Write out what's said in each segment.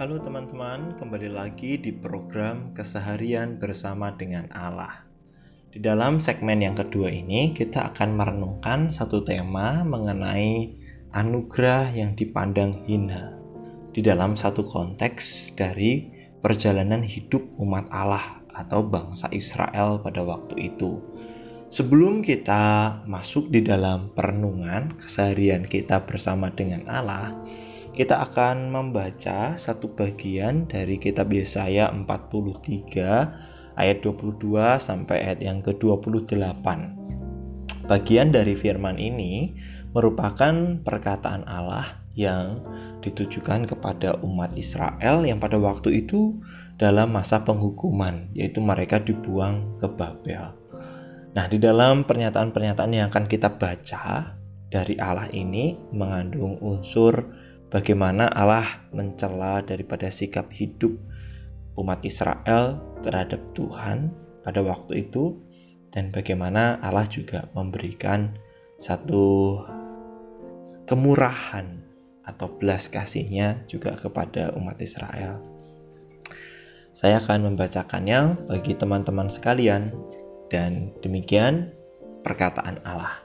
Halo teman-teman, kembali lagi di program Keseharian Bersama dengan Allah. Di dalam segmen yang kedua ini, kita akan merenungkan satu tema mengenai anugerah yang dipandang hina di dalam satu konteks dari perjalanan hidup umat Allah atau bangsa Israel pada waktu itu. Sebelum kita masuk di dalam perenungan keseharian kita bersama dengan Allah, kita akan membaca satu bagian dari kitab Yesaya 43 ayat 22 sampai ayat yang ke-28. Bagian dari firman ini merupakan perkataan Allah yang ditujukan kepada umat Israel yang pada waktu itu dalam masa penghukuman, yaitu mereka dibuang ke Babel. Nah, di dalam pernyataan-pernyataan yang akan kita baca dari Allah ini mengandung unsur bagaimana Allah mencela daripada sikap hidup umat Israel terhadap Tuhan pada waktu itu dan bagaimana Allah juga memberikan satu kemurahan atau belas kasihnya juga kepada umat Israel. Saya akan membacakannya bagi teman-teman sekalian dan demikian perkataan Allah.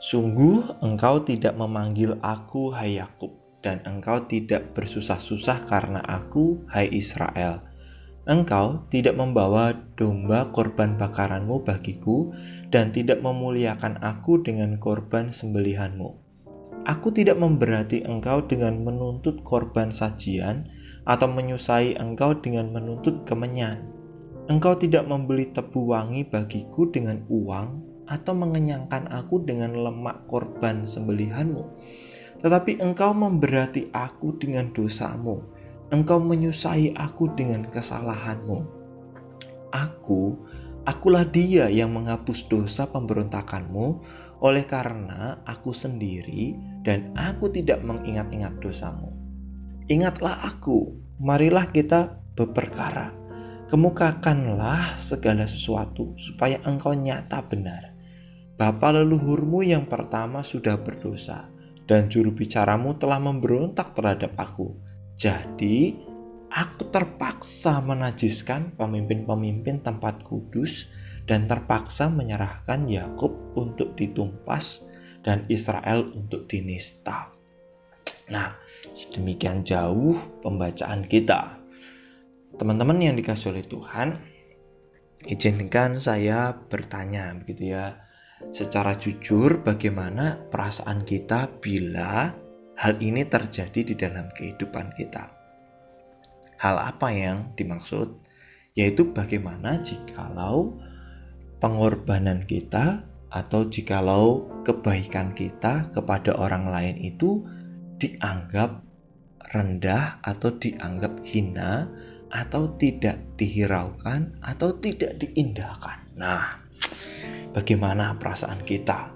Sungguh engkau tidak memanggil aku hai Yakub dan engkau tidak bersusah-susah karena aku, hai Israel. Engkau tidak membawa domba korban bakaranmu bagiku dan tidak memuliakan aku dengan korban sembelihanmu. Aku tidak memberati engkau dengan menuntut korban sajian atau menyusai engkau dengan menuntut kemenyan. Engkau tidak membeli tebu wangi bagiku dengan uang atau mengenyangkan aku dengan lemak korban sembelihanmu tetapi engkau memberati aku dengan dosamu. Engkau menyusai aku dengan kesalahanmu. Aku, akulah dia yang menghapus dosa pemberontakanmu oleh karena aku sendiri dan aku tidak mengingat-ingat dosamu. Ingatlah aku, marilah kita berperkara. Kemukakanlah segala sesuatu supaya engkau nyata benar. Bapa leluhurmu yang pertama sudah berdosa dan juru bicaramu telah memberontak terhadap aku. Jadi, aku terpaksa menajiskan pemimpin-pemimpin tempat kudus dan terpaksa menyerahkan Yakub untuk ditumpas dan Israel untuk dinista. Nah, sedemikian jauh pembacaan kita. Teman-teman yang dikasih oleh Tuhan, izinkan saya bertanya begitu ya secara jujur bagaimana perasaan kita bila hal ini terjadi di dalam kehidupan kita. Hal apa yang dimaksud? Yaitu bagaimana jikalau pengorbanan kita atau jikalau kebaikan kita kepada orang lain itu dianggap rendah atau dianggap hina atau tidak dihiraukan atau tidak diindahkan. Nah, bagaimana perasaan kita.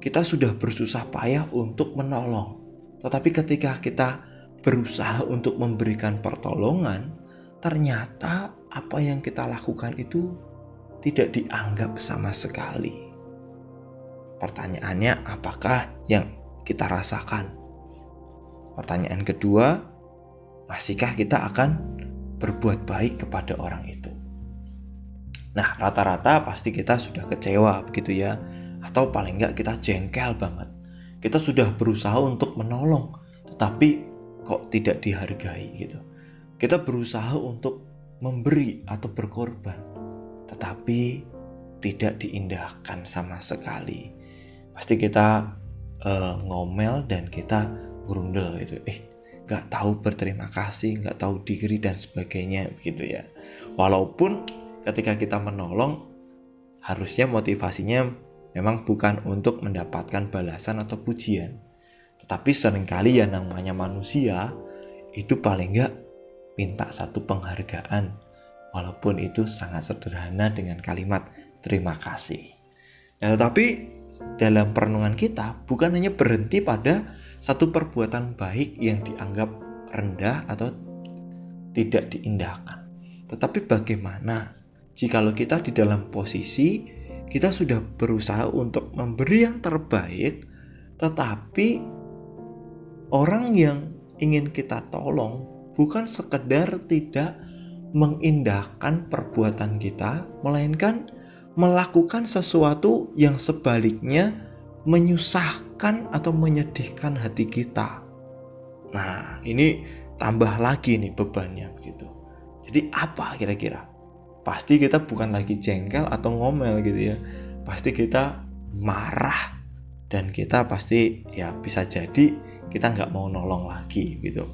Kita sudah bersusah payah untuk menolong, tetapi ketika kita berusaha untuk memberikan pertolongan, ternyata apa yang kita lakukan itu tidak dianggap sama sekali. Pertanyaannya, apakah yang kita rasakan? Pertanyaan kedua, masihkah kita akan berbuat baik kepada orang itu? Nah, rata-rata pasti kita sudah kecewa begitu ya. Atau paling nggak kita jengkel banget. Kita sudah berusaha untuk menolong, tetapi kok tidak dihargai gitu. Kita berusaha untuk memberi atau berkorban, tetapi tidak diindahkan sama sekali. Pasti kita uh, ngomel dan kita grundel gitu. Eh, nggak tahu berterima kasih, nggak tahu diri dan sebagainya begitu ya. Walaupun ketika kita menolong harusnya motivasinya memang bukan untuk mendapatkan balasan atau pujian. Tetapi sering kali ya namanya manusia itu paling enggak minta satu penghargaan. Walaupun itu sangat sederhana dengan kalimat terima kasih. Nah tetapi dalam perenungan kita bukan hanya berhenti pada satu perbuatan baik yang dianggap rendah atau tidak diindahkan. Tetapi bagaimana jikalau kita di dalam posisi kita sudah berusaha untuk memberi yang terbaik, tetapi orang yang ingin kita tolong bukan sekedar tidak mengindahkan perbuatan kita, melainkan melakukan sesuatu yang sebaliknya menyusahkan atau menyedihkan hati kita. Nah, ini tambah lagi nih bebannya begitu. Jadi apa kira-kira? Pasti kita bukan lagi jengkel atau ngomel gitu ya. Pasti kita marah dan kita pasti ya bisa jadi kita nggak mau nolong lagi gitu.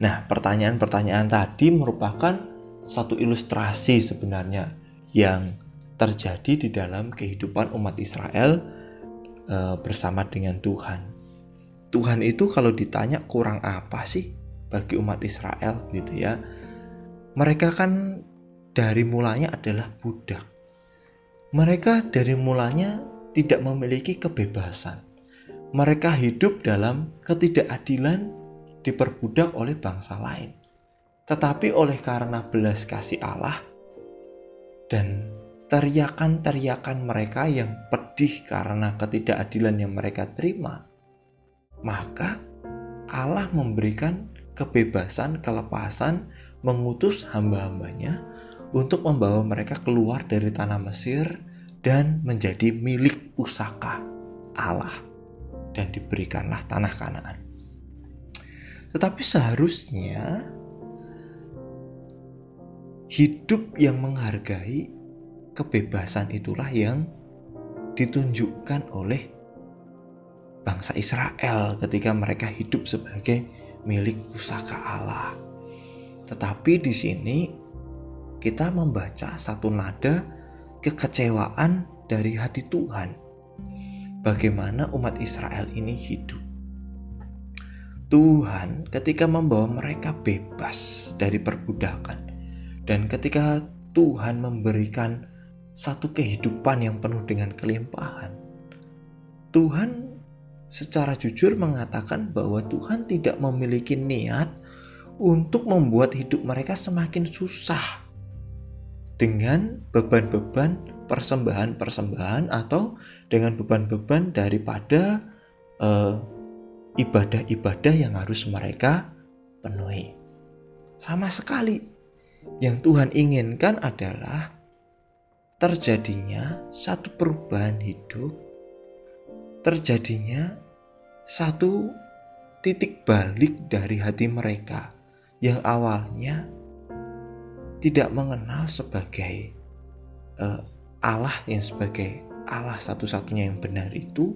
Nah pertanyaan-pertanyaan tadi merupakan satu ilustrasi sebenarnya yang terjadi di dalam kehidupan umat Israel e, bersama dengan Tuhan. Tuhan itu kalau ditanya kurang apa sih bagi umat Israel gitu ya. Mereka kan dari mulanya adalah budak. Mereka dari mulanya tidak memiliki kebebasan. Mereka hidup dalam ketidakadilan diperbudak oleh bangsa lain. Tetapi oleh karena belas kasih Allah dan teriakan-teriakan mereka yang pedih karena ketidakadilan yang mereka terima, maka Allah memberikan kebebasan, kelepasan, mengutus hamba-hambanya untuk membawa mereka keluar dari tanah Mesir dan menjadi milik pusaka Allah dan diberikanlah tanah Kanaan. Tetapi seharusnya hidup yang menghargai kebebasan itulah yang ditunjukkan oleh bangsa Israel ketika mereka hidup sebagai milik pusaka Allah. Tetapi di sini kita membaca satu nada kekecewaan dari hati Tuhan. Bagaimana umat Israel ini hidup. Tuhan ketika membawa mereka bebas dari perbudakan dan ketika Tuhan memberikan satu kehidupan yang penuh dengan kelimpahan. Tuhan secara jujur mengatakan bahwa Tuhan tidak memiliki niat untuk membuat hidup mereka semakin susah dengan beban-beban persembahan-persembahan atau dengan beban-beban daripada ibadah ibadah-ibadah yang harus mereka penuhi. Sama sekali, yang Tuhan inginkan adalah terjadinya satu perubahan hidup, terjadinya satu titik balik dari hati mereka yang awalnya tidak mengenal sebagai uh, Allah yang sebagai Allah satu-satunya yang benar itu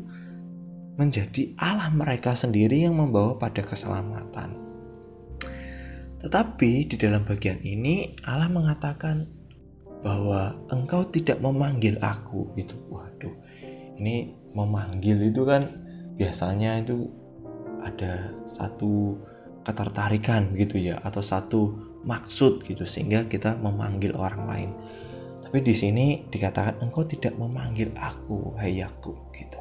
menjadi Allah mereka sendiri yang membawa pada keselamatan. Tetapi di dalam bagian ini Allah mengatakan bahwa engkau tidak memanggil aku itu. Waduh. Ini memanggil itu kan biasanya itu ada satu ketertarikan gitu ya atau satu maksud gitu sehingga kita memanggil orang lain. Tapi di sini dikatakan engkau tidak memanggil aku, hai aku gitu.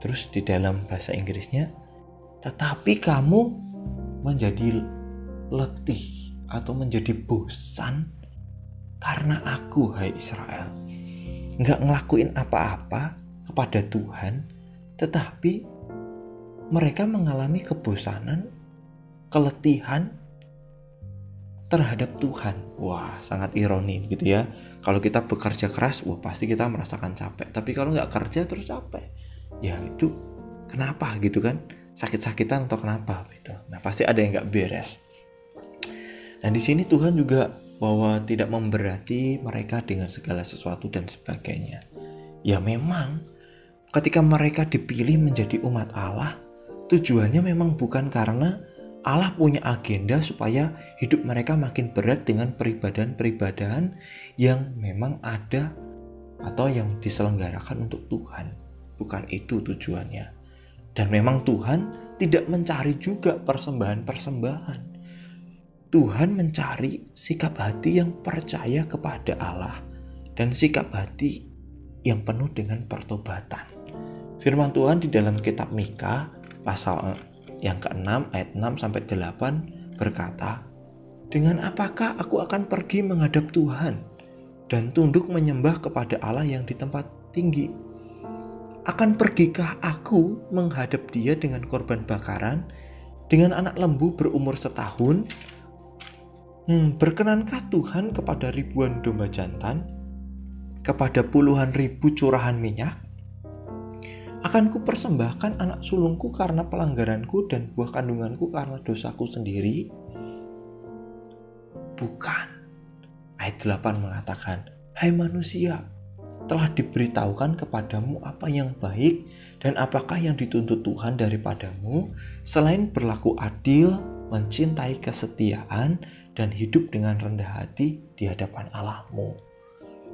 Terus di dalam bahasa Inggrisnya tetapi kamu menjadi letih atau menjadi bosan karena aku, hai Israel. Nggak ngelakuin apa-apa kepada Tuhan, tetapi mereka mengalami kebosanan, keletihan terhadap Tuhan. Wah, sangat ironi gitu ya. Kalau kita bekerja keras, wah pasti kita merasakan capek. Tapi kalau nggak kerja terus capek, ya itu kenapa gitu kan? Sakit-sakitan atau kenapa gitu. Nah pasti ada yang nggak beres. Nah di sini Tuhan juga bahwa tidak memberati mereka dengan segala sesuatu dan sebagainya. Ya memang ketika mereka dipilih menjadi umat Allah, tujuannya memang bukan karena Allah punya agenda supaya hidup mereka makin berat dengan peribadahan-peribadahan yang memang ada atau yang diselenggarakan untuk Tuhan. Bukan itu tujuannya. Dan memang Tuhan tidak mencari juga persembahan-persembahan. Tuhan mencari sikap hati yang percaya kepada Allah dan sikap hati yang penuh dengan pertobatan. Firman Tuhan di dalam kitab Mika pasal yang ke-6 ayat 6 sampai 8 berkata, "Dengan apakah aku akan pergi menghadap Tuhan dan tunduk menyembah kepada Allah yang di tempat tinggi? Akan pergikah aku menghadap Dia dengan korban bakaran dengan anak lembu berumur setahun? Hmm, berkenankah Tuhan kepada ribuan domba jantan? Kepada puluhan ribu curahan minyak? Akan ku persembahkan anak sulungku karena pelanggaranku dan buah kandunganku karena dosaku sendiri? Bukan. Ayat 8 mengatakan, Hai manusia, telah diberitahukan kepadamu apa yang baik dan apakah yang dituntut Tuhan daripadamu selain berlaku adil, mencintai kesetiaan, dan hidup dengan rendah hati di hadapan Allahmu.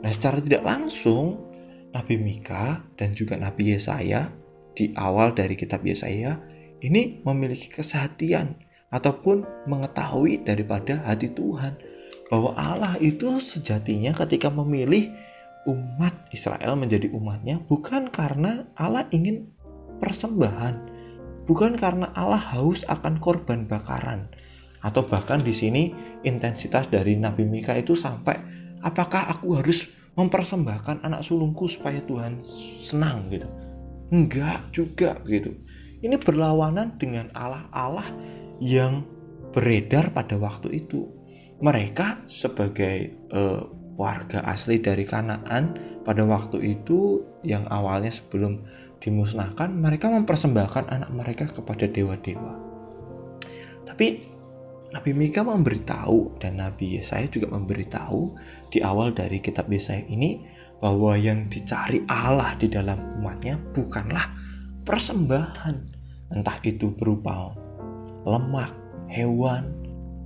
Nah secara tidak langsung Nabi Mika dan juga Nabi Yesaya di awal dari kitab Yesaya ini memiliki kesehatian ataupun mengetahui daripada hati Tuhan bahwa Allah itu sejatinya ketika memilih umat Israel menjadi umatnya bukan karena Allah ingin persembahan, bukan karena Allah haus akan korban bakaran, atau bahkan di sini intensitas dari Nabi Mika itu sampai apakah aku harus mempersembahkan anak sulungku supaya Tuhan senang gitu. Enggak juga gitu. Ini berlawanan dengan Allah-Allah yang beredar pada waktu itu. Mereka sebagai uh, warga asli dari Kanaan pada waktu itu yang awalnya sebelum dimusnahkan mereka mempersembahkan anak mereka kepada dewa-dewa. Tapi Nabi Mika memberitahu dan Nabi Yesaya juga memberitahu di awal dari kitab Yesaya ini bahwa yang dicari Allah di dalam umatnya bukanlah persembahan entah itu berupa lemak, hewan,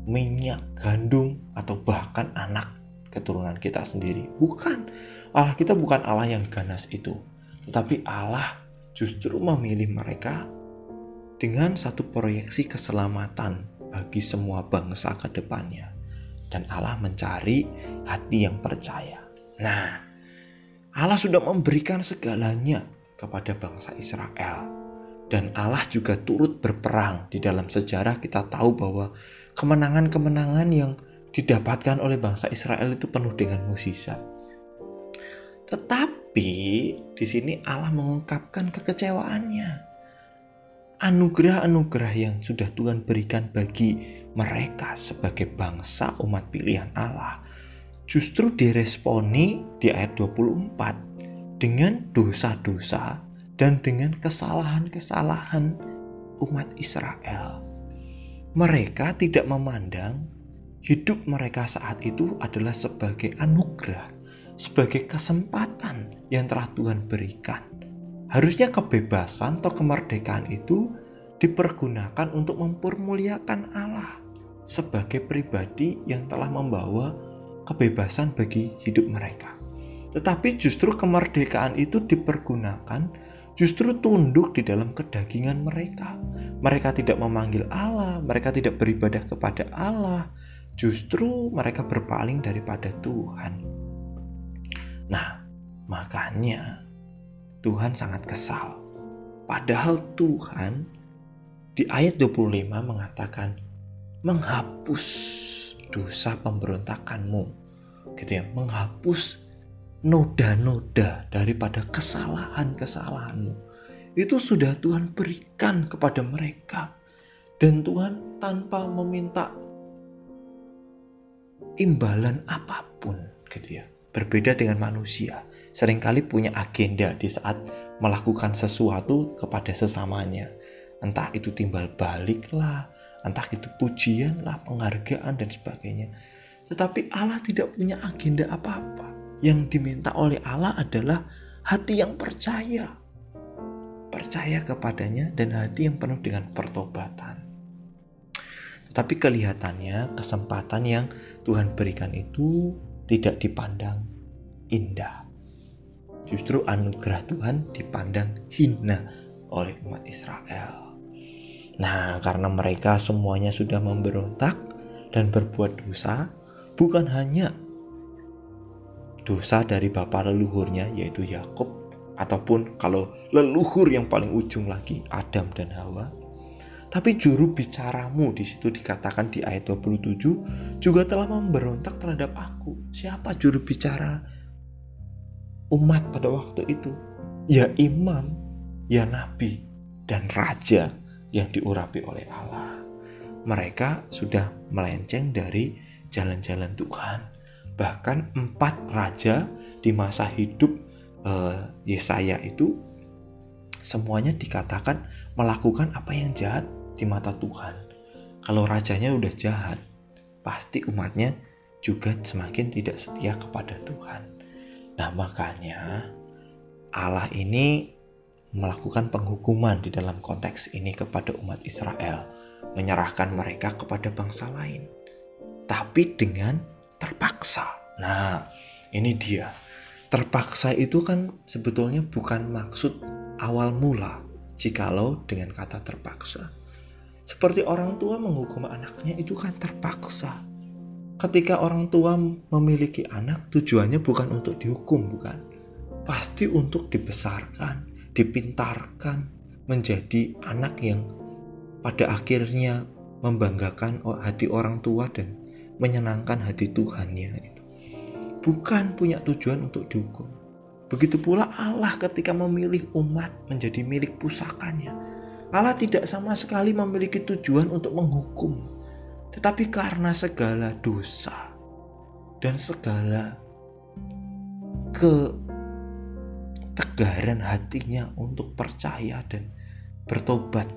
minyak, gandum atau bahkan anak keturunan kita sendiri. Bukan. Allah kita bukan Allah yang ganas itu. Tetapi Allah justru memilih mereka dengan satu proyeksi keselamatan bagi semua bangsa ke depannya. Dan Allah mencari hati yang percaya. Nah, Allah sudah memberikan segalanya kepada bangsa Israel. Dan Allah juga turut berperang di dalam sejarah kita tahu bahwa kemenangan-kemenangan yang didapatkan oleh bangsa Israel itu penuh dengan musisat. Tetapi di sini Allah mengungkapkan kekecewaannya. Anugerah-anugerah yang sudah Tuhan berikan bagi mereka sebagai bangsa umat pilihan Allah justru diresponi di ayat 24 dengan dosa-dosa dan dengan kesalahan-kesalahan umat Israel. Mereka tidak memandang hidup mereka saat itu adalah sebagai anugerah, sebagai kesempatan yang telah Tuhan berikan. Harusnya kebebasan atau kemerdekaan itu dipergunakan untuk mempermuliakan Allah sebagai pribadi yang telah membawa kebebasan bagi hidup mereka. Tetapi justru kemerdekaan itu dipergunakan justru tunduk di dalam kedagingan mereka. Mereka tidak memanggil Allah, mereka tidak beribadah kepada Allah, justru mereka berpaling daripada Tuhan. Nah, makanya Tuhan sangat kesal. Padahal Tuhan di ayat 25 mengatakan menghapus dosa pemberontakanmu. Gitu ya, menghapus noda-noda daripada kesalahan-kesalahanmu. Itu sudah Tuhan berikan kepada mereka. Dan Tuhan tanpa meminta imbalan apa pun gitu ya. Berbeda dengan manusia, sering kali punya agenda di saat melakukan sesuatu kepada sesamanya. Entah itu timbal balik lah, entah itu pujian lah, penghargaan dan sebagainya. Tetapi Allah tidak punya agenda apa-apa. Yang diminta oleh Allah adalah hati yang percaya. Percaya kepadanya dan hati yang penuh dengan pertobatan. Tetapi kelihatannya kesempatan yang Tuhan berikan itu tidak dipandang indah. Justru anugerah Tuhan dipandang hina oleh umat Israel. Nah, karena mereka semuanya sudah memberontak dan berbuat dosa, bukan hanya dosa dari bapak leluhurnya yaitu Yakub ataupun kalau leluhur yang paling ujung lagi Adam dan Hawa, tapi juru bicaramu di situ dikatakan di ayat 27 juga telah memberontak terhadap aku. Siapa juru bicara umat pada waktu itu? Ya imam, ya nabi, dan raja yang diurapi oleh Allah. Mereka sudah melenceng dari jalan-jalan Tuhan. Bahkan empat raja di masa hidup uh, Yesaya itu semuanya dikatakan melakukan apa yang jahat di mata Tuhan. Kalau rajanya udah jahat, pasti umatnya juga semakin tidak setia kepada Tuhan. Nah, makanya Allah ini melakukan penghukuman di dalam konteks ini kepada umat Israel, menyerahkan mereka kepada bangsa lain, tapi dengan terpaksa. Nah, ini dia. Terpaksa itu kan sebetulnya bukan maksud awal mula, jikalau dengan kata terpaksa. Seperti orang tua menghukum anaknya itu kan terpaksa. Ketika orang tua memiliki anak, tujuannya bukan untuk dihukum, bukan. Pasti untuk dibesarkan, dipintarkan menjadi anak yang pada akhirnya membanggakan hati orang tua dan menyenangkan hati Tuhannya itu. Bukan punya tujuan untuk dihukum. Begitu pula Allah ketika memilih umat menjadi milik pusakanya. Allah tidak sama sekali memiliki tujuan untuk menghukum. Tetapi karena segala dosa dan segala ke ketegaran hatinya untuk percaya dan bertobat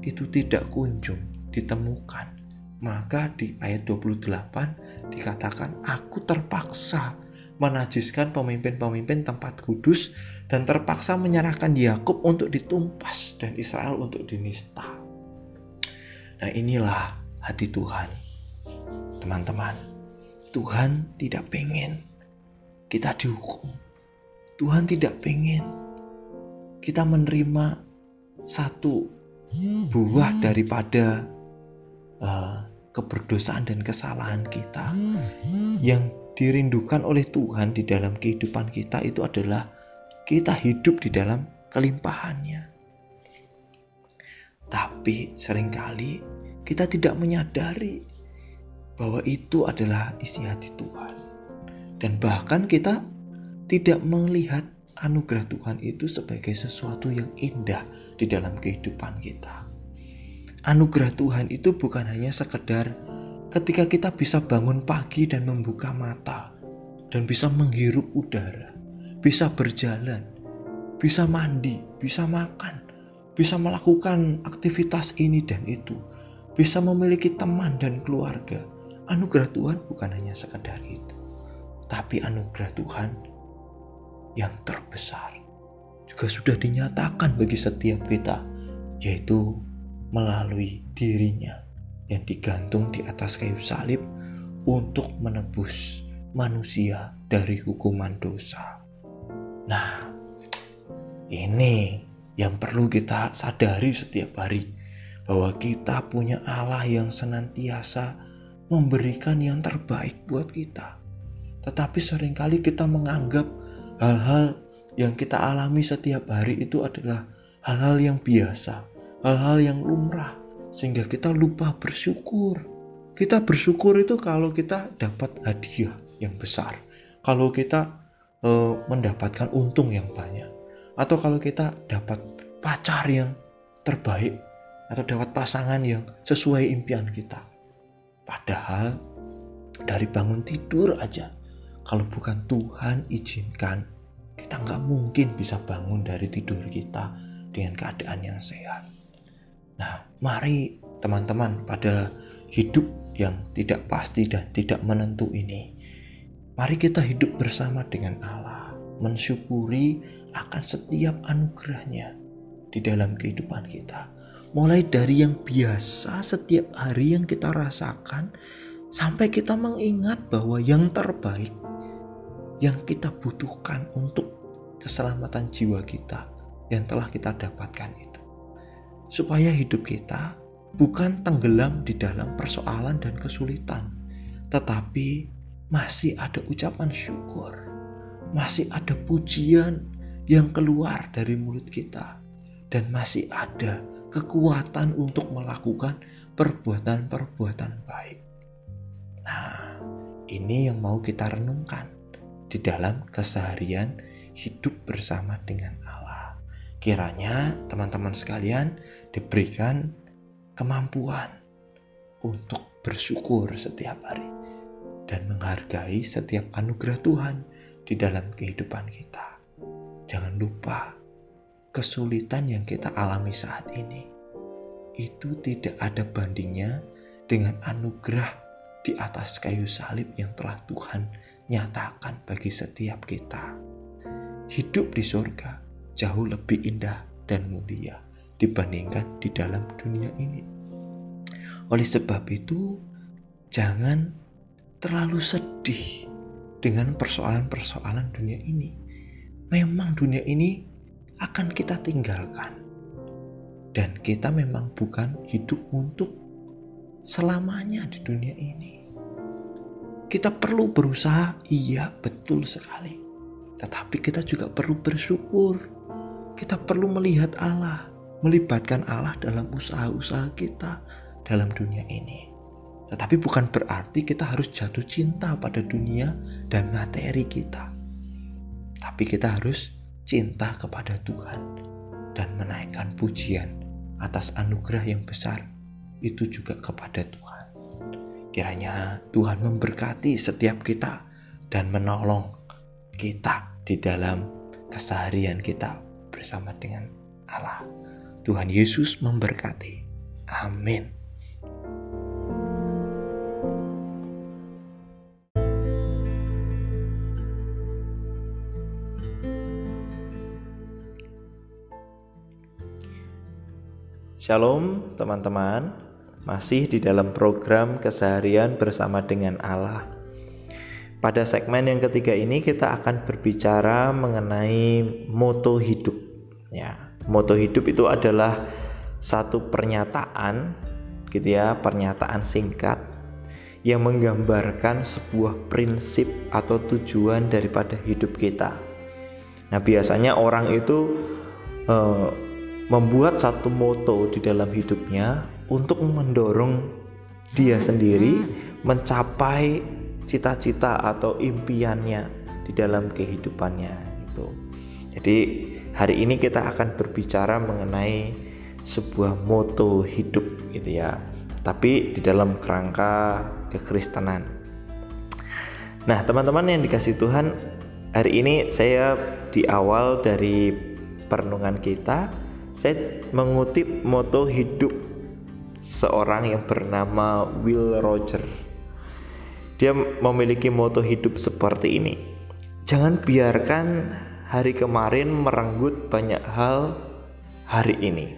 itu tidak kunjung ditemukan. Maka di ayat 28 dikatakan aku terpaksa menajiskan pemimpin-pemimpin tempat kudus dan terpaksa menyerahkan Yakub untuk ditumpas dan Israel untuk dinista. Nah, inilah hati Tuhan. Teman-teman, Tuhan tidak pengen kita dihukum. Tuhan tidak pengen kita menerima satu buah daripada uh, keberdosaan dan kesalahan kita yang dirindukan oleh Tuhan di dalam kehidupan kita itu adalah kita hidup di dalam kelimpahannya. Tapi sering kali kita tidak menyadari bahwa itu adalah isi hati Tuhan. Dan bahkan kita tidak melihat anugerah Tuhan itu sebagai sesuatu yang indah di dalam kehidupan kita. Anugerah Tuhan itu bukan hanya sekedar ketika kita bisa bangun pagi dan membuka mata dan bisa menghirup udara, bisa berjalan, bisa mandi, bisa makan, bisa melakukan aktivitas ini dan itu, bisa memiliki teman dan keluarga. Anugerah Tuhan bukan hanya sekedar itu, tapi anugerah Tuhan yang terbesar juga sudah dinyatakan bagi setiap kita, yaitu melalui dirinya yang digantung di atas kayu salib untuk menebus manusia dari hukuman dosa. Nah, ini yang perlu kita sadari setiap hari bahwa kita punya Allah yang senantiasa memberikan yang terbaik buat kita. Tetapi sering kali kita menganggap hal-hal yang kita alami setiap hari itu adalah hal-hal yang biasa, hal-hal yang lumrah, sehingga kita lupa bersyukur. Kita bersyukur itu kalau kita dapat hadiah yang besar, kalau kita e, mendapatkan untung yang banyak, atau kalau kita dapat pacar yang terbaik, atau dapat pasangan yang sesuai impian kita. Padahal dari bangun tidur aja kalau bukan Tuhan izinkan, kita nggak mungkin bisa bangun dari tidur kita dengan keadaan yang sehat. Nah, mari teman-teman pada hidup yang tidak pasti dan tidak menentu ini, mari kita hidup bersama dengan Allah, mensyukuri akan setiap anugerahnya di dalam kehidupan kita. Mulai dari yang biasa setiap hari yang kita rasakan, sampai kita mengingat bahwa yang terbaik yang kita butuhkan untuk keselamatan jiwa kita yang telah kita dapatkan itu. Supaya hidup kita bukan tenggelam di dalam persoalan dan kesulitan, tetapi masih ada ucapan syukur, masih ada pujian yang keluar dari mulut kita, dan masih ada kekuatan untuk melakukan perbuatan-perbuatan baik. Nah, ini yang mau kita renungkan di dalam keseharian hidup bersama dengan Allah. kiranya teman-teman sekalian diberikan kemampuan untuk bersyukur setiap hari dan menghargai setiap anugerah Tuhan di dalam kehidupan kita. Jangan lupa, kesulitan yang kita alami saat ini itu tidak ada bandingnya dengan anugerah di atas kayu salib yang telah Tuhan nyatakan bagi setiap kita. Hidup di surga jauh lebih indah dan mulia dibandingkan di dalam dunia ini. Oleh sebab itu, jangan terlalu sedih dengan persoalan-persoalan dunia ini. Memang dunia ini akan kita tinggalkan. Dan kita memang bukan hidup untuk selamanya di dunia ini. Kita perlu berusaha, iya betul sekali. Tetapi kita juga perlu bersyukur. Kita perlu melihat Allah, melibatkan Allah dalam usaha-usaha kita dalam dunia ini. Tetapi bukan berarti kita harus jatuh cinta pada dunia dan materi kita. Tapi kita harus cinta kepada Tuhan dan menaikkan pujian atas anugerah yang besar itu juga kepada Tuhan. Kiranya Tuhan memberkati setiap kita dan menolong kita di dalam keseharian kita bersama dengan Allah. Tuhan Yesus memberkati. Amin. Shalom teman-teman, masih di dalam program keseharian bersama dengan Allah. Pada segmen yang ketiga ini kita akan berbicara mengenai moto hidup. Ya, moto hidup itu adalah satu pernyataan gitu ya, pernyataan singkat yang menggambarkan sebuah prinsip atau tujuan daripada hidup kita. Nah, biasanya orang itu eh, membuat satu moto di dalam hidupnya untuk mendorong dia sendiri mencapai cita-cita atau impiannya di dalam kehidupannya itu. Jadi hari ini kita akan berbicara mengenai sebuah moto hidup gitu ya. Tapi di dalam kerangka kekristenan. Nah, teman-teman yang dikasih Tuhan, hari ini saya di awal dari perenungan kita saya mengutip moto hidup seorang yang bernama Will Roger. Dia memiliki moto hidup seperti ini. Jangan biarkan hari kemarin merenggut banyak hal hari ini.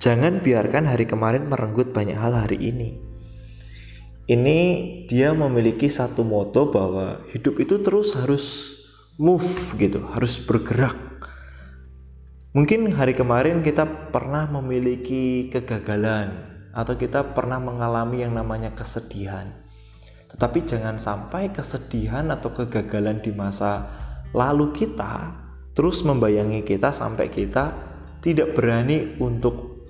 Jangan biarkan hari kemarin merenggut banyak hal hari ini. Ini dia memiliki satu moto bahwa hidup itu terus harus move gitu, harus bergerak Mungkin hari kemarin kita pernah memiliki kegagalan atau kita pernah mengalami yang namanya kesedihan. Tetapi jangan sampai kesedihan atau kegagalan di masa lalu kita terus membayangi kita sampai kita tidak berani untuk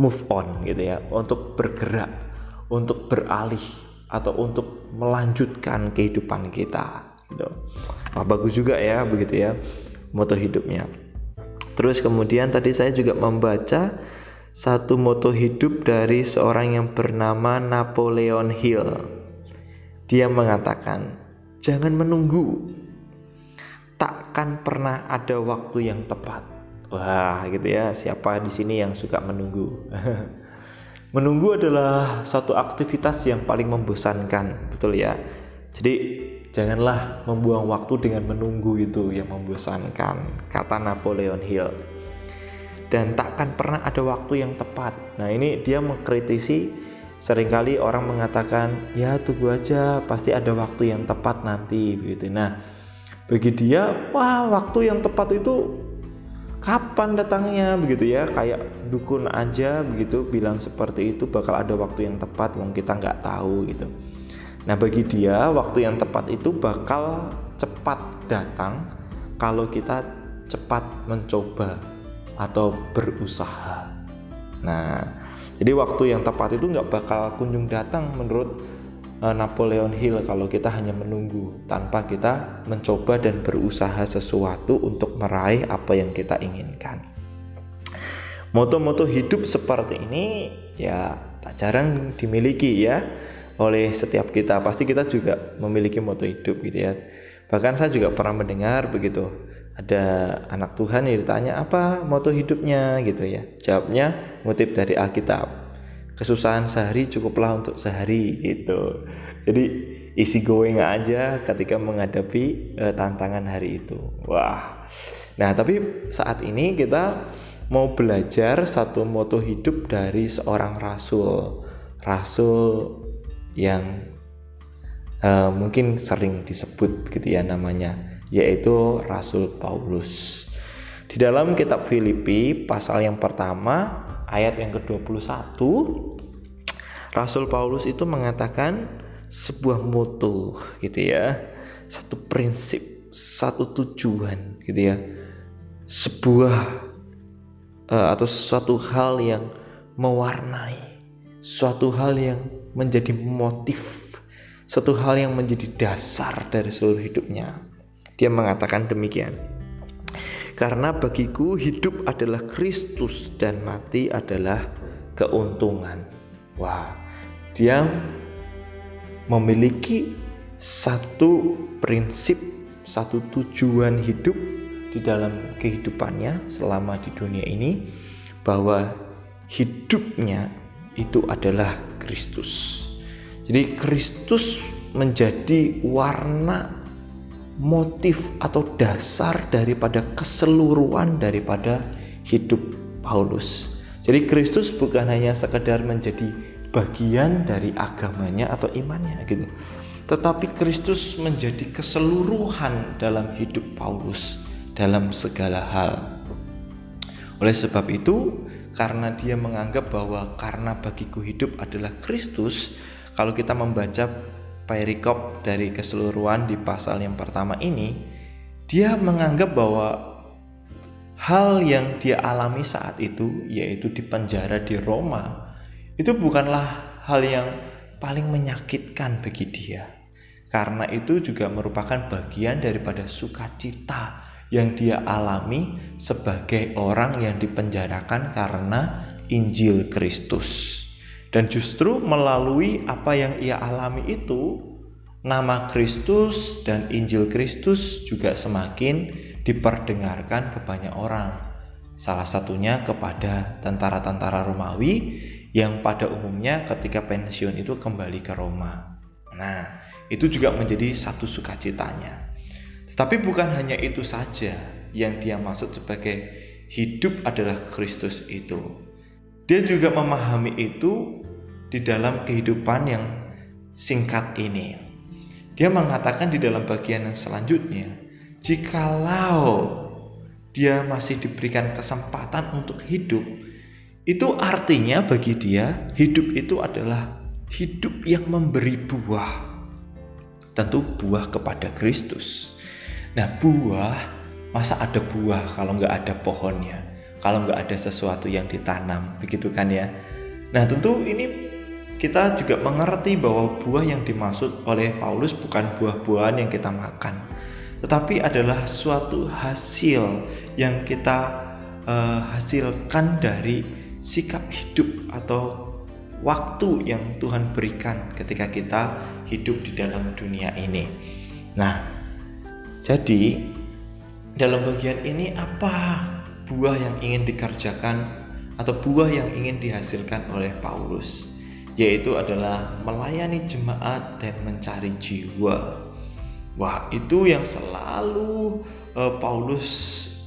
move on gitu ya, untuk bergerak, untuk beralih atau untuk melanjutkan kehidupan kita gitu. Wah, bagus juga ya begitu ya moto hidupnya. Terus kemudian tadi saya juga membaca satu moto hidup dari seorang yang bernama Napoleon Hill. Dia mengatakan, "Jangan menunggu. Takkan pernah ada waktu yang tepat." Wah, gitu ya. Siapa di sini yang suka menunggu? menunggu adalah satu aktivitas yang paling membosankan, betul ya. Jadi Janganlah membuang waktu dengan menunggu itu yang membosankan, kata Napoleon Hill. Dan takkan pernah ada waktu yang tepat. Nah, ini dia mengkritisi sering kali orang mengatakan, "Ya, tunggu aja, pasti ada waktu yang tepat nanti." begitu. Nah, bagi dia, wah, waktu yang tepat itu kapan datangnya begitu ya kayak dukun aja begitu bilang seperti itu bakal ada waktu yang tepat yang kita nggak tahu gitu Nah, bagi dia waktu yang tepat itu bakal cepat datang kalau kita cepat mencoba atau berusaha. Nah, jadi waktu yang tepat itu nggak bakal kunjung datang menurut uh, Napoleon Hill kalau kita hanya menunggu tanpa kita mencoba dan berusaha sesuatu untuk meraih apa yang kita inginkan. Moto-moto hidup seperti ini ya tak jarang dimiliki ya oleh setiap kita. Pasti kita juga memiliki moto hidup gitu ya. Bahkan saya juga pernah mendengar begitu ada anak Tuhan yang ditanya apa moto hidupnya? gitu ya. Jawabnya ngutip dari Alkitab. Kesusahan sehari cukuplah untuk sehari gitu. Jadi isi going aja ketika menghadapi uh, tantangan hari itu. Wah. Nah tapi saat ini kita mau belajar satu moto hidup dari seorang rasul. Rasul yang uh, mungkin sering disebut gitu ya namanya yaitu Rasul Paulus. Di dalam kitab Filipi pasal yang pertama ayat yang ke-21 Rasul Paulus itu mengatakan sebuah moto gitu ya. Satu prinsip, satu tujuan gitu ya. Sebuah uh, atau suatu hal yang mewarnai, suatu hal yang menjadi motif, suatu hal yang menjadi dasar dari seluruh hidupnya. Dia mengatakan demikian. Karena bagiku hidup adalah Kristus dan mati adalah keuntungan. Wah, dia memiliki satu prinsip, satu tujuan hidup di dalam kehidupannya selama di dunia ini bahwa hidupnya itu adalah Kristus. Jadi Kristus menjadi warna motif atau dasar daripada keseluruhan daripada hidup Paulus. Jadi Kristus bukan hanya sekedar menjadi bagian dari agamanya atau imannya gitu. Tetapi Kristus menjadi keseluruhan dalam hidup Paulus dalam segala hal. Oleh sebab itu, karena dia menganggap bahwa karena bagiku hidup adalah Kristus, kalau kita membaca perikop dari keseluruhan di pasal yang pertama ini, dia menganggap bahwa hal yang dia alami saat itu, yaitu di penjara di Roma, itu bukanlah hal yang paling menyakitkan bagi dia. Karena itu juga merupakan bagian daripada sukacita yang dia alami sebagai orang yang dipenjarakan karena Injil Kristus. Dan justru melalui apa yang ia alami itu, nama Kristus dan Injil Kristus juga semakin diperdengarkan ke banyak orang. Salah satunya kepada tentara-tentara Romawi yang pada umumnya ketika pensiun itu kembali ke Roma. Nah, itu juga menjadi satu sukacitanya. Tetapi bukan hanya itu saja yang dia maksud sebagai hidup adalah Kristus itu. Dia juga memahami itu di dalam kehidupan yang singkat ini. Dia mengatakan di dalam bagian yang selanjutnya, jikalau dia masih diberikan kesempatan untuk hidup, itu artinya bagi dia hidup itu adalah hidup yang memberi buah. Tentu buah kepada Kristus. Nah buah, masa ada buah kalau nggak ada pohonnya? Kalau nggak ada sesuatu yang ditanam, begitu kan ya? Nah tentu ini kita juga mengerti bahwa buah yang dimaksud oleh Paulus bukan buah-buahan yang kita makan, tetapi adalah suatu hasil yang kita uh, hasilkan dari sikap hidup atau waktu yang Tuhan berikan ketika kita hidup di dalam dunia ini. Nah, jadi dalam bagian ini apa buah yang ingin dikerjakan atau buah yang ingin dihasilkan oleh Paulus? yaitu adalah melayani jemaat dan mencari jiwa. Wah, itu yang selalu uh, Paulus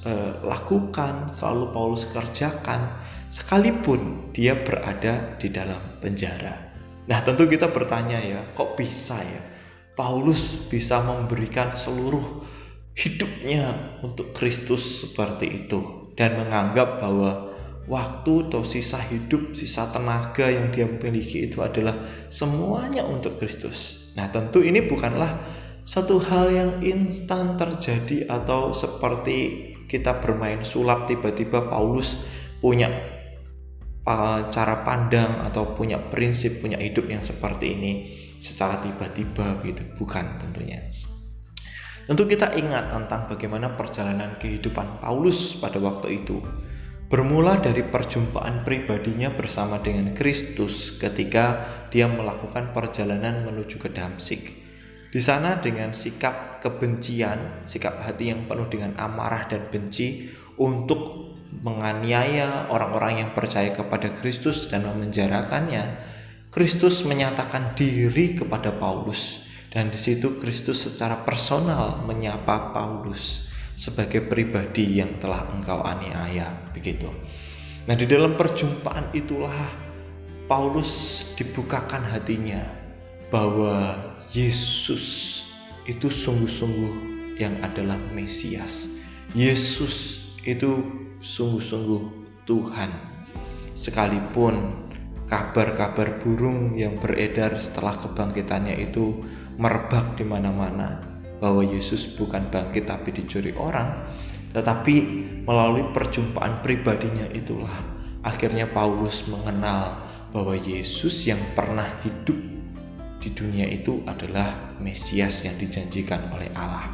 uh, lakukan, selalu Paulus kerjakan, sekalipun dia berada di dalam penjara. Nah, tentu kita bertanya ya, kok bisa ya Paulus bisa memberikan seluruh hidupnya untuk Kristus seperti itu dan menganggap bahwa waktu atau sisa hidup, sisa tenaga yang dia miliki itu adalah semuanya untuk Kristus. Nah, tentu ini bukanlah satu hal yang instan terjadi atau seperti kita bermain sulap tiba-tiba Paulus punya uh, cara pandang atau punya prinsip, punya hidup yang seperti ini. Secara tiba-tiba gitu, bukan tentunya. Tentu kita ingat tentang bagaimana perjalanan kehidupan Paulus pada waktu itu. Bermula dari perjumpaan pribadinya bersama dengan Kristus ketika dia melakukan perjalanan menuju ke Damsik. Di sana dengan sikap kebencian, sikap hati yang penuh dengan amarah dan benci untuk menganiaya orang-orang yang percaya kepada Kristus dan memenjarakannya, Kristus menyatakan diri kepada Paulus dan di situ Kristus secara personal menyapa Paulus sebagai pribadi yang telah engkau aniaya begitu. Nah, di dalam perjumpaan itulah Paulus dibukakan hatinya bahwa Yesus itu sungguh-sungguh yang adalah Mesias. Yesus itu sungguh-sungguh Tuhan. Sekalipun kabar-kabar burung yang beredar setelah kebangkitannya itu merebak di mana-mana bahwa Yesus bukan bangkit tapi dicuri orang, tetapi melalui perjumpaan pribadinya itulah akhirnya Paulus mengenal bahwa Yesus yang pernah hidup di dunia itu adalah Mesias yang dijanjikan oleh Allah.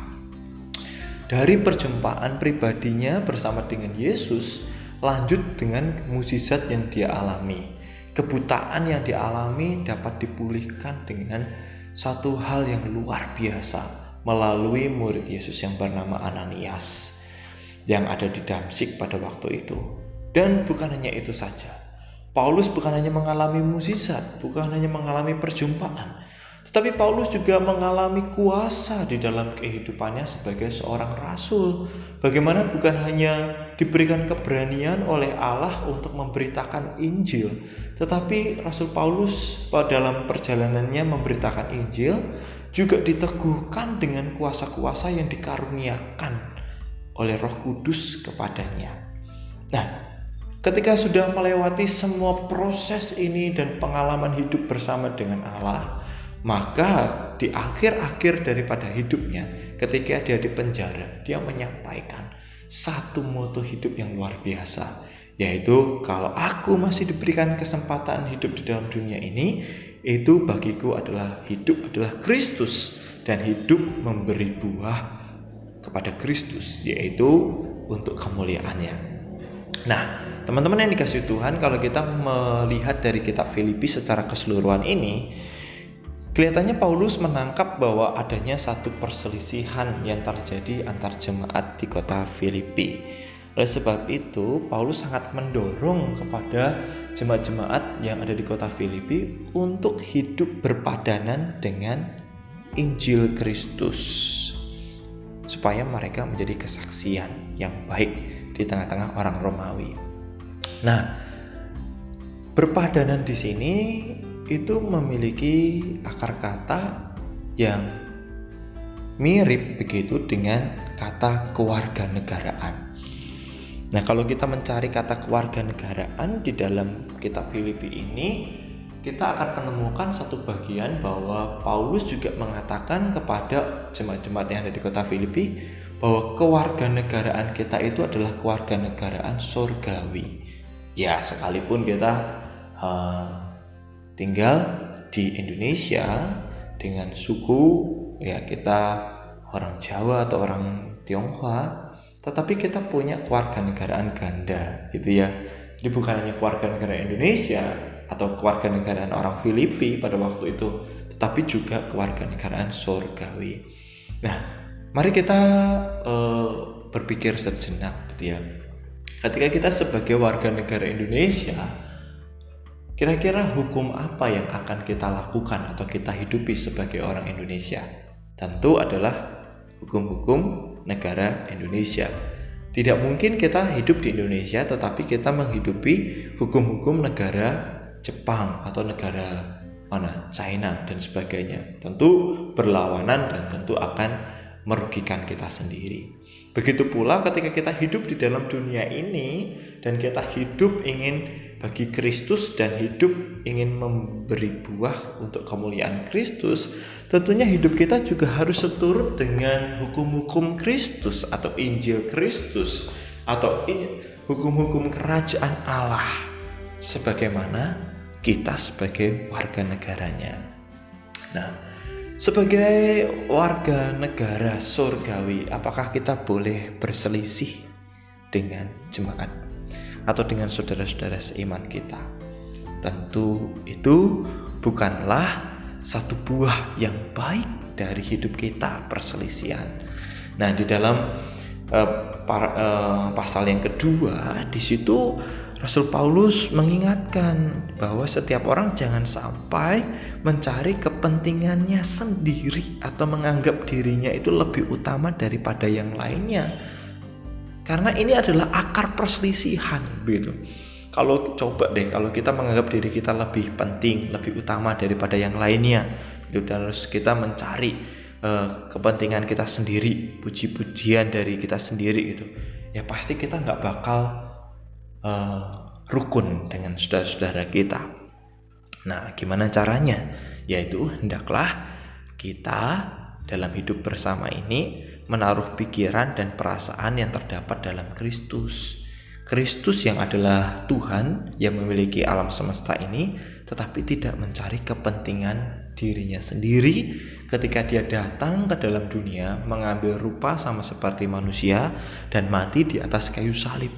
Dari perjumpaan pribadinya bersama dengan Yesus, lanjut dengan mukjizat yang dia alami. Kebutaan yang dialami dapat dipulihkan dengan satu hal yang luar biasa melalui murid Yesus yang bernama Ananias yang ada di Damsik pada waktu itu. Dan bukan hanya itu saja. Paulus bukan hanya mengalami mukjizat, bukan hanya mengalami perjumpaan, tetapi Paulus juga mengalami kuasa di dalam kehidupannya sebagai seorang rasul. Bagaimana bukan hanya diberikan keberanian oleh Allah untuk memberitakan Injil, tetapi Rasul Paulus dalam perjalanannya memberitakan Injil juga diteguhkan dengan kuasa-kuasa yang dikaruniakan oleh Roh Kudus kepadanya. Nah, ketika sudah melewati semua proses ini dan pengalaman hidup bersama dengan Allah, maka di akhir-akhir daripada hidupnya, ketika dia di penjara, dia menyampaikan satu moto hidup yang luar biasa, yaitu kalau aku masih diberikan kesempatan hidup di dalam dunia ini itu bagiku adalah hidup adalah Kristus dan hidup memberi buah kepada Kristus yaitu untuk kemuliaannya. Nah teman-teman yang dikasih Tuhan kalau kita melihat dari kitab Filipi secara keseluruhan ini kelihatannya Paulus menangkap bahwa adanya satu perselisihan yang terjadi antar jemaat di kota Filipi oleh sebab itu, Paulus sangat mendorong kepada jemaat-jemaat yang ada di kota Filipi untuk hidup berpadanan dengan Injil Kristus, supaya mereka menjadi kesaksian yang baik di tengah-tengah orang Romawi. Nah, berpadanan di sini itu memiliki akar kata yang mirip begitu dengan kata kewarganegaraan. Nah, kalau kita mencari kata kewarganegaraan di dalam kitab Filipi ini, kita akan menemukan satu bagian bahwa Paulus juga mengatakan kepada jemaat-jemaat yang ada di kota Filipi bahwa kewarganegaraan kita itu adalah kewarganegaraan surgawi. Ya, sekalipun kita uh, tinggal di Indonesia dengan suku ya kita orang Jawa atau orang Tionghoa tetapi kita punya keluarga negaraan ganda gitu ya. Jadi bukan hanya keluarga negara Indonesia atau keluarga negaraan orang Filipi pada waktu itu tetapi juga keluarga negaraan surgawi. Nah mari kita uh, berpikir sejenak gitu ya. Ketika kita sebagai warga negara Indonesia kira-kira hukum apa yang akan kita lakukan atau kita hidupi sebagai orang Indonesia? Tentu adalah hukum-hukum negara Indonesia. Tidak mungkin kita hidup di Indonesia tetapi kita menghidupi hukum-hukum negara Jepang atau negara mana China dan sebagainya. Tentu berlawanan dan tentu akan merugikan kita sendiri. Begitu pula ketika kita hidup di dalam dunia ini dan kita hidup ingin bagi Kristus dan hidup ingin memberi buah untuk kemuliaan Kristus, tentunya hidup kita juga harus seturut dengan hukum-hukum Kristus atau Injil Kristus atau hukum-hukum kerajaan Allah sebagaimana kita sebagai warga negaranya. Nah, sebagai warga negara surgawi, apakah kita boleh berselisih dengan jemaat atau dengan saudara-saudara seiman kita? Tentu itu bukanlah satu buah yang baik dari hidup kita perselisihan. Nah, di dalam uh, para, uh, pasal yang kedua, di situ Rasul Paulus mengingatkan bahwa setiap orang jangan sampai mencari kepentingannya sendiri atau menganggap dirinya itu lebih utama daripada yang lainnya. Karena ini adalah akar perselisihan gitu. Kalau coba deh kalau kita menganggap diri kita lebih penting, lebih utama daripada yang lainnya, itu dan harus kita mencari uh, kepentingan kita sendiri, puji-pujian dari kita sendiri gitu. Ya pasti kita nggak bakal uh, rukun dengan saudara-saudara kita. Nah, gimana caranya? Yaitu hendaklah kita dalam hidup bersama ini menaruh pikiran dan perasaan yang terdapat dalam Kristus. Kristus yang adalah Tuhan yang memiliki alam semesta ini tetapi tidak mencari kepentingan dirinya sendiri ketika dia datang ke dalam dunia mengambil rupa sama seperti manusia dan mati di atas kayu salib.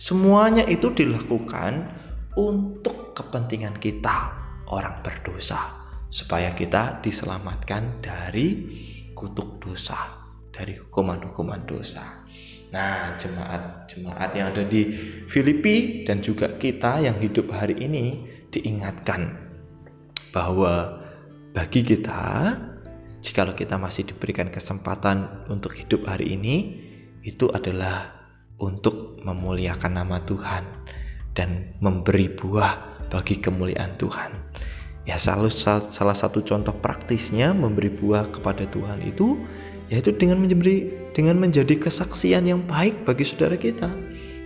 Semuanya itu dilakukan untuk kepentingan kita, orang berdosa, supaya kita diselamatkan dari kutuk dosa, dari hukuman-hukuman dosa. Nah, jemaat-jemaat yang ada di Filipi dan juga kita yang hidup hari ini diingatkan bahwa bagi kita, jikalau kita masih diberikan kesempatan untuk hidup hari ini, itu adalah untuk memuliakan nama Tuhan dan memberi buah bagi kemuliaan Tuhan. Ya salah satu contoh praktisnya memberi buah kepada Tuhan itu yaitu dengan menjadi dengan menjadi kesaksian yang baik bagi saudara kita.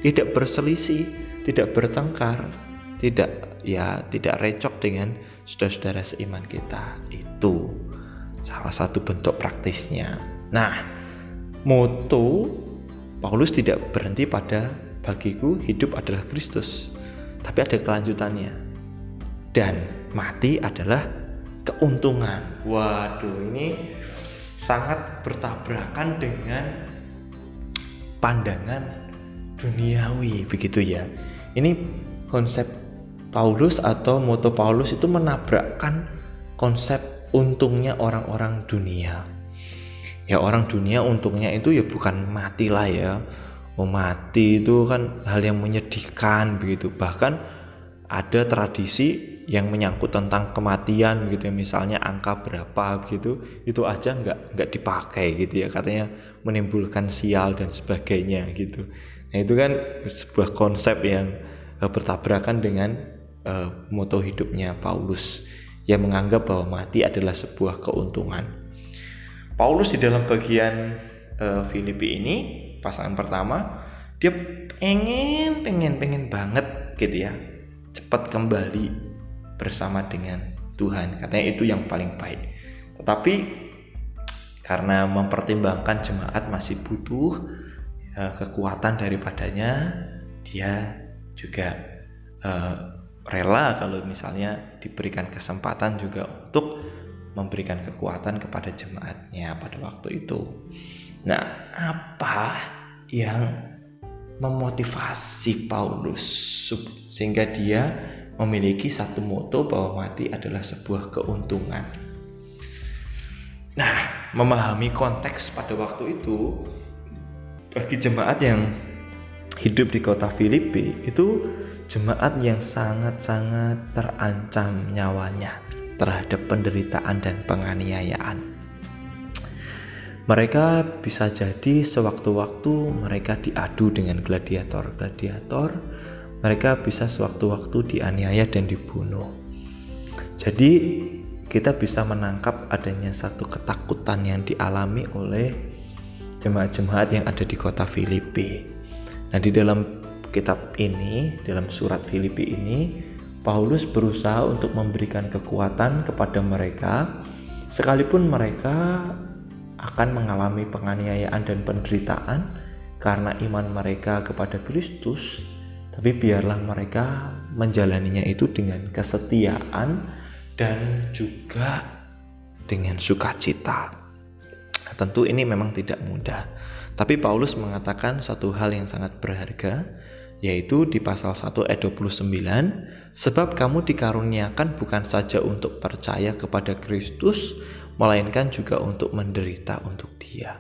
Tidak berselisih, tidak bertengkar, tidak ya tidak recok dengan saudara-saudara seiman kita. Itu salah satu bentuk praktisnya. Nah, moto Paulus tidak berhenti pada bagiku hidup adalah Kristus, tapi ada kelanjutannya. Dan mati adalah keuntungan. Waduh, ini sangat bertabrakan dengan pandangan duniawi begitu ya. Ini konsep Paulus atau moto Paulus itu menabrakkan konsep untungnya orang-orang dunia. Ya orang dunia untungnya itu ya bukan mati lah ya. Mau mati itu kan hal yang menyedihkan begitu. Bahkan ada tradisi yang menyangkut tentang kematian begitu ya misalnya angka berapa begitu itu aja nggak nggak dipakai gitu ya katanya menimbulkan sial dan sebagainya gitu. Nah itu kan sebuah konsep yang uh, bertabrakan dengan uh, moto hidupnya Paulus yang menganggap bahwa mati adalah sebuah keuntungan. Paulus di dalam bagian uh, Filipi ini pasangan pertama dia pengen pengen pengen banget gitu ya cepat kembali bersama dengan Tuhan. Katanya itu yang paling baik. Tetapi karena mempertimbangkan jemaat masih butuh uh, kekuatan daripadanya dia juga uh, rela kalau misalnya diberikan kesempatan juga untuk memberikan kekuatan kepada jemaatnya pada waktu itu. Nah, apa yang memotivasi Paulus? Sehingga dia memiliki satu moto bahwa mati adalah sebuah keuntungan. Nah, memahami konteks pada waktu itu bagi jemaat yang hidup di kota Filipi itu jemaat yang sangat-sangat terancam nyawanya terhadap penderitaan dan penganiayaan. Mereka bisa jadi sewaktu-waktu mereka diadu dengan gladiator-gladiator, mereka bisa sewaktu-waktu dianiaya dan dibunuh. Jadi kita bisa menangkap adanya satu ketakutan yang dialami oleh jemaat-jemaat yang ada di kota Filipi. Nah, di dalam kitab ini, dalam surat Filipi ini, Paulus berusaha untuk memberikan kekuatan kepada mereka, sekalipun mereka akan mengalami penganiayaan dan penderitaan karena iman mereka kepada Kristus, tapi biarlah mereka menjalaninya itu dengan kesetiaan dan juga dengan sukacita. Tentu ini memang tidak mudah. Tapi Paulus mengatakan satu hal yang sangat berharga, yaitu di pasal 1 ayat 29, sebab kamu dikaruniakan bukan saja untuk percaya kepada Kristus, melainkan juga untuk menderita untuk dia.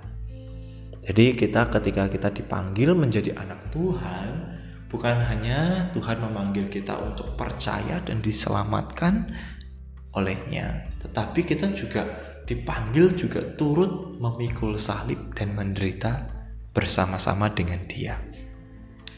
Jadi kita ketika kita dipanggil menjadi anak Tuhan, bukan hanya Tuhan memanggil kita untuk percaya dan diselamatkan olehnya, tetapi kita juga dipanggil juga turut memikul salib dan menderita bersama-sama dengan Dia.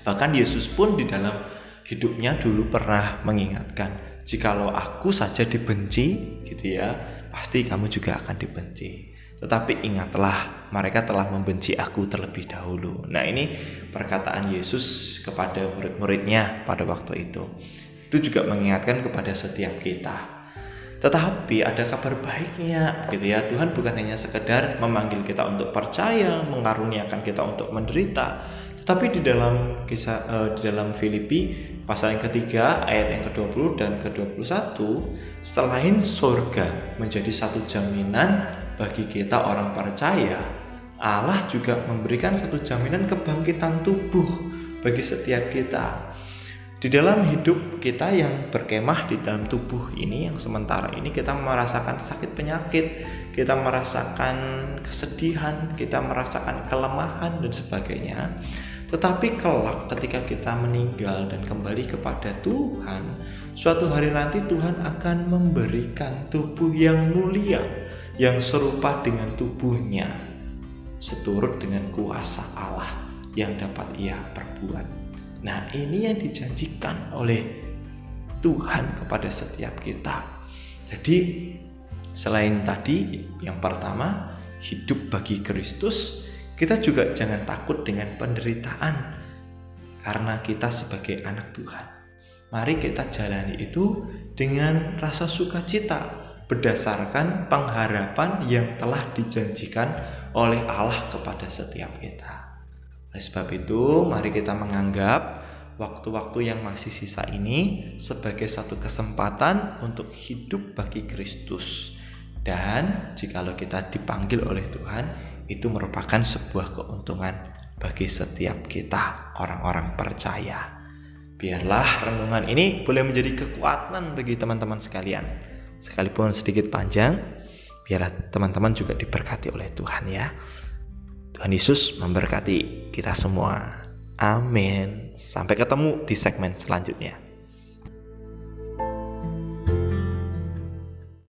Bahkan Yesus pun di dalam hidupnya dulu pernah mengingatkan, jikalau aku saja dibenci, gitu ya, pasti kamu juga akan dibenci. Tetapi ingatlah, mereka telah membenci aku terlebih dahulu. Nah, ini perkataan Yesus kepada murid-muridnya pada waktu itu. Itu juga mengingatkan kepada setiap kita. Tetapi ada kabar baiknya, gitu ya. Tuhan bukan hanya sekedar memanggil kita untuk percaya, mengaruniakan kita untuk menderita, tetapi di dalam kisah uh, di dalam Filipi pasal yang ketiga ayat yang ke-20 dan ke-21, selain surga menjadi satu jaminan bagi kita orang percaya, Allah juga memberikan satu jaminan kebangkitan tubuh bagi setiap kita. Di dalam hidup kita yang berkemah di dalam tubuh ini yang sementara ini kita merasakan sakit penyakit, kita merasakan kesedihan, kita merasakan kelemahan dan sebagainya. Tetapi kelak ketika kita meninggal dan kembali kepada Tuhan, suatu hari nanti Tuhan akan memberikan tubuh yang mulia yang serupa dengan tubuhnya seturut dengan kuasa Allah yang dapat ia perbuat. Nah, ini yang dijanjikan oleh Tuhan kepada setiap kita. Jadi, selain tadi yang pertama, hidup bagi Kristus, kita juga jangan takut dengan penderitaan karena kita sebagai anak Tuhan. Mari kita jalani itu dengan rasa sukacita, berdasarkan pengharapan yang telah dijanjikan oleh Allah kepada setiap kita. Oleh sebab itu, mari kita menganggap waktu-waktu yang masih sisa ini sebagai satu kesempatan untuk hidup bagi Kristus. Dan jikalau kita dipanggil oleh Tuhan, itu merupakan sebuah keuntungan bagi setiap kita, orang-orang percaya. Biarlah renungan ini boleh menjadi kekuatan bagi teman-teman sekalian sekalipun sedikit panjang, biar teman-teman juga diberkati oleh Tuhan ya. Tuhan Yesus memberkati kita semua. Amin. Sampai ketemu di segmen selanjutnya.